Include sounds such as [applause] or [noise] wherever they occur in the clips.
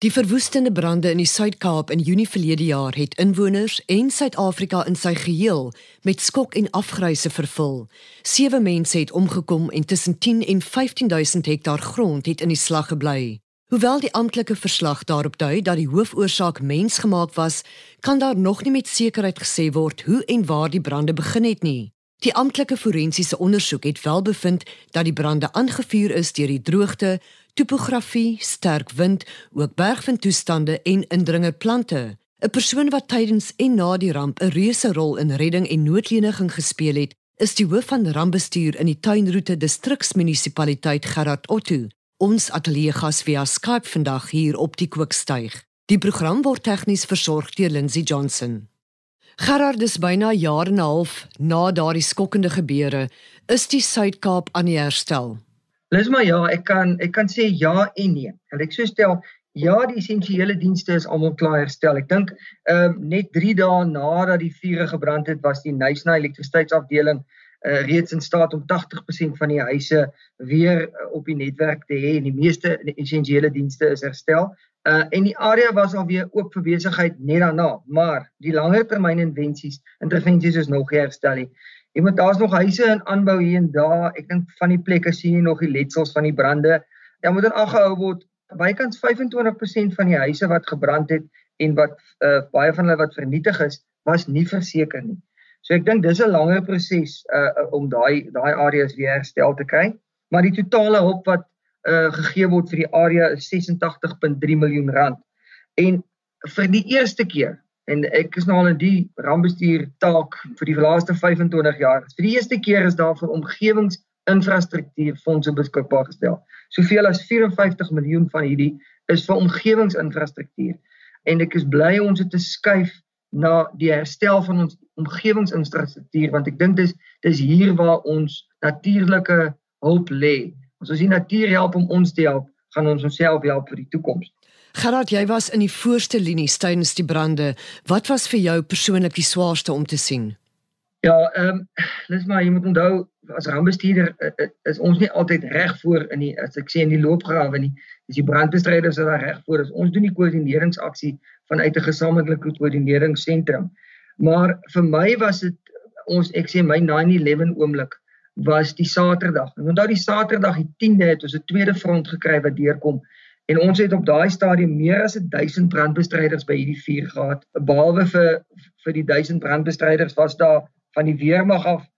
Die verwoestende brande in die Suid-Kaap in Junie verlede jaar het inwoners en Suid-Afrika in sy geheel met skok en afgryse vervul. Sewe mense het omgekom en tussen 10 en 15000 hektaar grond het in die slag gebly. Hoewel die amptelike verslag daarop dui dat die hoofoorsaak mensgemaak was, kan daar nog nie met sekerheid gesê word hoe en waar die brande begin het nie. Die amptelike forensiese ondersoek het wel bevind dat die brande aangevuur is deur die droogte, topografie, sterk wind, ook bergwindtoestande en indringerplante. 'n Persoon wat tydens en na die ramp 'n reuse rol in redding en noodleniging gespeel het, is die hoof van rampbestuur in die Tuinroete distriksmunisipaliteit Gerard Otto. Ons ateljee gas via Skype vandag hier op die Kookstuig. Die program word tegnies versorg deur Lindsey Johnson. Gerard dis byna jaar en 'n half na daardie skokkende gebeure, is die Suid-Kaap aan die herstel. Dis maar ja, ek kan ek kan sê ja en nee. Kan ek so stel? Ja, die essensiële dienste is almal klaar herstel. Ek dink ehm uh, net 3 dae nadat die vuur gebrand het, was die Nysna elektrisiteitsafdeling uh, reeds in staat om 80% van die huise weer uh, op die netwerk te hê en die meeste essensiële dienste is herstel. Uh en die area was alweer oop vir besigheid net daarna, maar die langer termyn intervensies, intervensies is nog herstel. Nie. Jy moet daar's nog huise in aanbou hier en daar. Ek dink van die plekke sien jy nog die letsels van die brande. Daar moet dan aangehou word bykans 25% van die huise wat gebrand het en wat uh, baie van hulle wat vernietig is, was nie verseker nie. So ek dink dis 'n langer proses uh, om daai daai areas weer herstel te kry. Maar die totale hulp wat uh, gegee word vir die area is 86.3 miljoen rand. En vir die eerste keer en ek is nou al in die rampbestuur taak vir die laaste 25 jaar. Vir die eerste keer is daar vir omgewingsinfrastruktuur fondse beskikbaar gestel. Soveel as 54 miljoen van hierdie is vir omgewingsinfrastruktuur. En ek is bly ons het te skuif na die herstel van ons omgewingsinfrastruktuur want ek dink dis dis hier waar ons natuurlike hulp lê. As ons die natuur help om ons te help, gaan ons onsself help vir die toekoms. Gerard, jy was in die voorste linie tydens die brande. Wat was vir jou persoonlik die swaarste om te sien? Ja, ehm um, dis maar jy moet onthou as rampbestuurder uh, uh, is ons nie altyd reg voor in die as ek sê in die loopgrawe nie. Dis die brandbestryders wat daar reg voor is. Ons doen die koördineringsaksie vanuit 'n gesamentlike koördineringsentrum. Maar vir my was dit ons ek sê my 9/11 oomblik was die Saterdag. En onthou die Saterdag die 10de het ons 'n tweede front gekry wat deurkom En ons het op daai stadium meer as 1000 brandbestryders by hierdie vuur gehad. Behalwe vir vir die 1000 brandbestryders was daar van die weermag af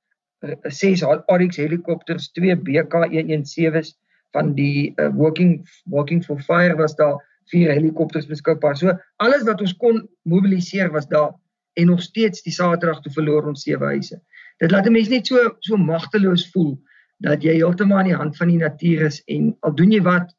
6 Oryx helikopters, 2 BK117s van die uh, working working for fire was daar vier helikopters beskikbaar. So alles wat ons kon mobiliseer was daar en nog steeds die Saterdag toe verloor ons sewe huise. Dit laat 'n mens net so so magteloos voel dat jy heeltemal in die hand van die natuur is en al doen jy wat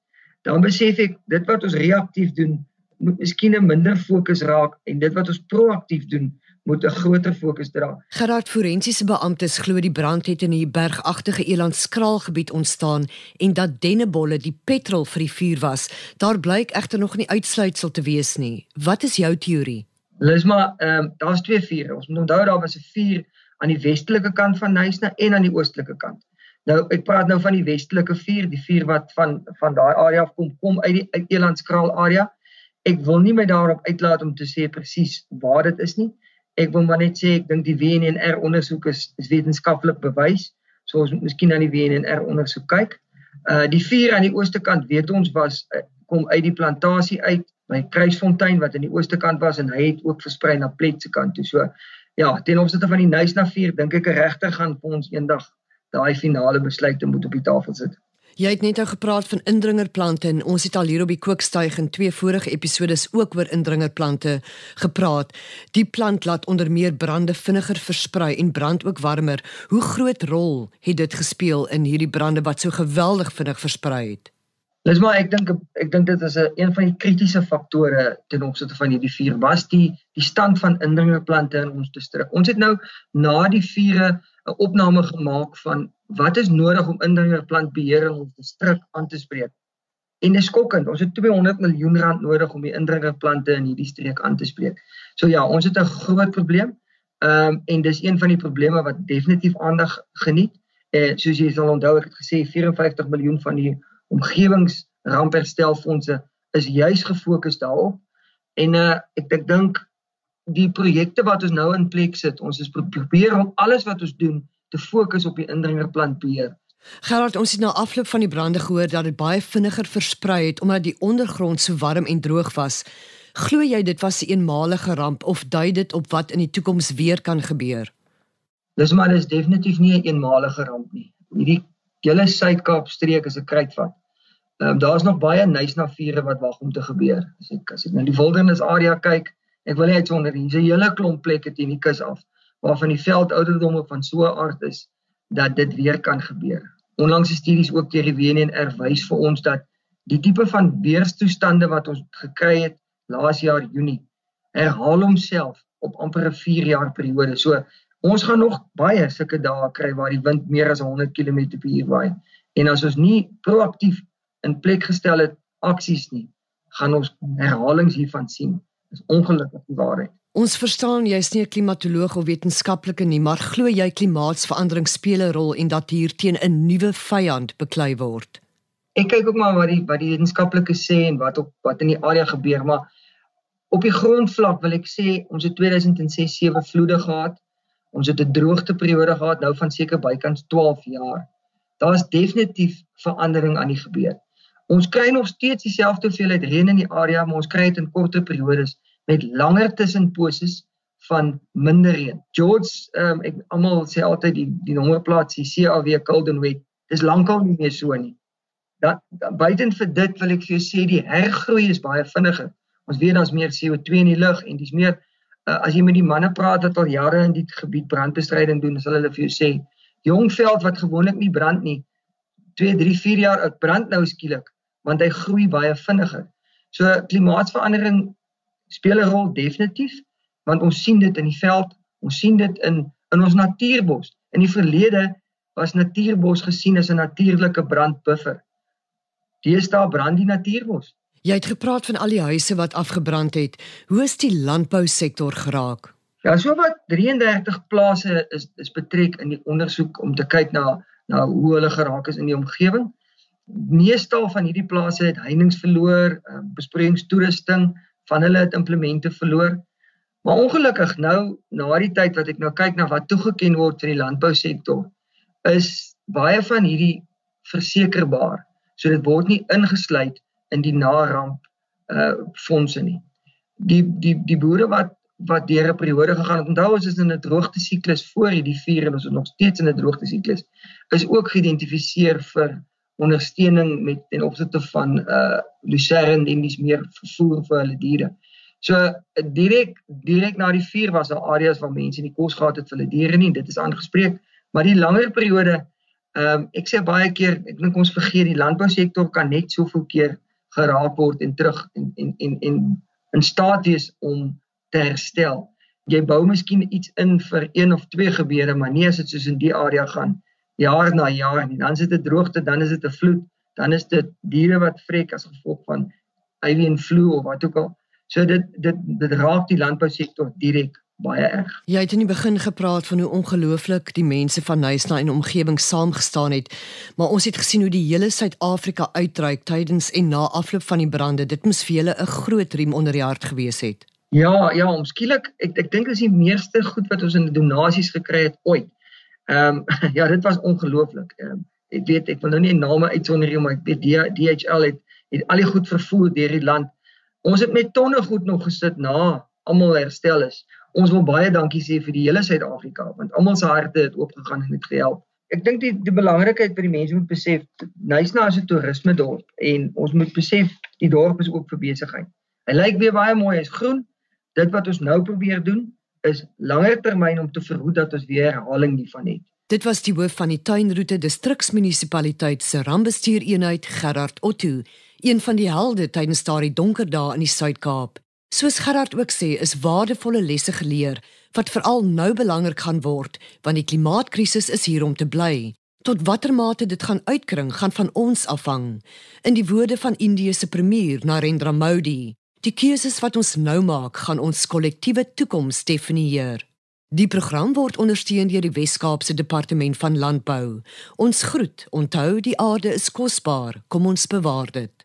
dan besef ek dit wat ons reaktief doen moet miskien 'n minder fokus raak en dit wat ons proaktief doen moet 'n groter fokus dra. Geraad forensiese beamptes glo die brand het in die bergagtige elandskraalgebied ontstaan en dat dennebolle die petrol vir die vuur was. Daar blyk egter nog nie uitsluitsel te wees nie. Wat is jou teorie? Lisma, ehm um, daar's twee vure. Ons moet onthou daar was 'n vuur aan die westelike kant van Nysna en aan die oostelike kant. Nou ek praat nou van die westelike vuur, die vuur wat van van daai area af kom kom uit die uit Elandskraal area. Ek wil nie my daarop uitlaat om te sê presies waar dit is nie. Ek wil maar net sê ek dink die WNR ondersoek is, is wetenskaplik bewys. So ons moet miskien na die WNR ondersoek kyk. Uh die vuur aan die ooste kant weet ons was uh, kom uit die plantasie uit by Kruisfontein wat aan die ooste kant was en hy het ook versprei na Plet se kant toe. So ja, ten opsigte van die Nysna vuur dink ek 'n regter gaan vir ons eendag daai finale besluite moet op die tafel sit. Jy het net nou gepraat van indringerplante en ons het al hier op die kookstuig in twee vorige episode ook oor indringerplante gepraat. Die plant laat onder meer brande vinniger versprei en brand ook warmer. Hoe groot rol het dit gespeel in hierdie brande wat so geweldig vinnig versprei het? Dis maar ek dink ek dink dit is 'n een van die kritiese faktore ten opsigte van hierdie vuur was die die stand van indringerplante in ons distrik. Ons het nou na die vure 'n opname gemaak van wat is nodig om indringerplantbeheer in ons distrik aan te spreek. En dis skokkend, ons het 200 miljoen rand nodig om die indringerplante in hierdie streek aan te spreek. So ja, ons het 'n groot probleem. Ehm um, en dis een van die probleme wat definitief aandag geniet. Eh soos jy sal onthou ek het gesê 54 miljoen van die omgewingsrampherstelfondse is juis gefokus daarop. En uh ek ek dink die projekte wat ons nou in plek sit, ons is probeer om alles wat ons doen te fokus op die indringerplantbeheer. Gerard, ons het na afloop van die brande gehoor dat dit baie vinniger versprei het omdat die ondergrond so warm en droog was. Glo jy dit was 'n eenmalige ramp of dui dit op wat in die toekoms weer kan gebeur? Dis maar dis definitief nie 'n eenmalige ramp nie. Hierdie hele Suid-Kaap streek is 'n kruitvat. Ehm um, daar's nog baie nuisnavure wat wag om te gebeur. As ek as ek na die wildernis area kyk, ek wil nie uitsonder hier's 'n hele klomp plekke teen die kus af waarvan die veldouderdom van so 'n aard is dat dit weer kan gebeur. Onlangse studies ook deur die WNR wys vir ons dat die tipe van weerstoestande wat ons gekry het laas jaar Junie herhaal homself op amper 'n 4 jaar periode. So ons gaan nog baie sulke dae kry waar die wind meer as 100 km/h waai. En as ons nie proaktief in plek gestel het aksies nie, gaan ons herhalings hiervan sien. Dis ongelukkig die waarheid. Ons verstaan jy's nie 'n klimatoloog of wetenskaplike nie, maar glo jy klimaatsverandering speel 'n rol en dat hier teen 'n nuwe vyand beklei word? Ek kyk ook maar wat die wat die wetenskaplikes sê en wat op wat in die area gebeur, maar op die grondvlak wil ek sê ons het 2006 sewe vloede gehad. Ons het 'n droogteperiode gehad nou van seker bykans 12 jaar. Daar's definitief verandering aan die gebeur. Ons kry nog steeds dieselfde hoeveelheid reën in die area, maar ons kry dit in korter periodes met langer tussenposes van minder reën. George, um, ek almal sê altyd die die nommerplaat is CAW Golden Wet. Dis lankal nie meer so nie. Dat buiten vir dit wil ek vir jou sê die hergroei is baie vinniger. Ons weet daar's meer CO2 in die lug en dis meer uh, as jy met die manne praat wat al jare in die gebied brandbestryding doen, sal hulle vir jou sê jong veld wat gewoonlik nie brand nie 2, 3, 4 jaar oud brand nou skielik want hy groei baie vinniger. So klimaatsverandering speel 'n rol definitief want ons sien dit in die veld, ons sien dit in in ons natuurbos. In die verlede was natuurbos gesien as 'n natuurlike brandbuffer. Deesdae brand die natuurbos. Jy het gepraat van al die huise wat afgebrand het. Hoe is die landbousektor geraak? Ja, so wat 33 plase is is betrek in die ondersoek om te kyk na na hoe hulle geraak is in die omgewing. Meestal van hierdie plase het heininge verloor, uh, besproeiingstoerusting, van hulle het implemente verloor. Maar ongelukkig nou na die tyd wat ek nou kyk na wat toegeken word vir die landbousektor, is baie van hierdie versekerbaar. So dit word nie ingesluit in die na-ramp uh fondse nie. Die die die boere wat wat deur 'n periode gegaan het, onthou ons is in 'n droogte siklus voor hierdie vier en ons is nog steeds in 'n droogte siklus, is ook geïdentifiseer vir ondersteuning met ten opsigte van uh lucerne en dis meer vervoer vir hulle diere. So direk direk na die vuur was daar areas waar mense nie kos gehad het vir hulle diere nie, dit is aangespreek, maar die langer periode ehm um, ek sê baie keer, ek dink ons vergeet die landbousektor kan net soveel keer geraak word en terug en en en en in staat wees om te herstel. Jy bou miskien iets in vir een of twee gebeure, maar nie as dit soos in die area gaan jaar na jaar nie. Dan is dit 'n droogte, dan is dit 'n vloed, dan is dit diere wat vrek as gevolg van avian flu of wat ook al. So dit dit dit raak die landbousektor direk baie erg. Jy het in die begin gepraat van hoe ongelooflik die mense van Nysna en omgewing saamgestaan het, maar ons het gesien hoe die hele Suid-Afrika uitreik tydens en na afloop van die brande. Dit moes vir julle 'n groot riem onder die hart gewees het. Ja, ja, omskielik ek ek dink dis die meeste goed wat ons in donasies gekry het ooit. Ehm um, [laughs] ja, dit was ongelooflik. Ehm um, ek weet ek wil nou nie name uitsonder nie, maar ek weet DHL het het al die goed vervoer deur die land. Ons het met tonne goed nog gesit na almal herstel is. Ons wil baie dankie sê vir die hele Suid-Afrika want almal se harte het oopgegaan en het gehelp. Ek dink die die belangrikheid vir die mense moet besef, Nysna is 'n toerisme dorp en ons moet besef die dorp is ook vir besigheid. Hy lyk weer baie mooi, hy's groen. Dit wat ons nou probeer doen is langer termyn om te verhoed dat ons weer herhaling hiervan het. Dit was die hoof van die Tuinroete Distriksmunisipaliteit se rampbestuureenheid Gerard Otto, een van die helde tydens daardie donker dae in die Suid-Kaap. Soos Gerard ook sê, is waardevolle lesse geleer wat veral nou belangrik gaan word, want die klimaatkrisis is hier om te bly. Tot watter mate dit gaan uitkring, gaan van ons afhang. In die woorde van Indië se premier Narendra Modi, Die keuses wat ons nou maak, gaan ons kollektiewe toekoms definieer. Die program word ondersteun deur die Wes-Kaapse Departement van Landbou. Ons groet, onthou die aarde is kosbaar, kom ons bewaar dit.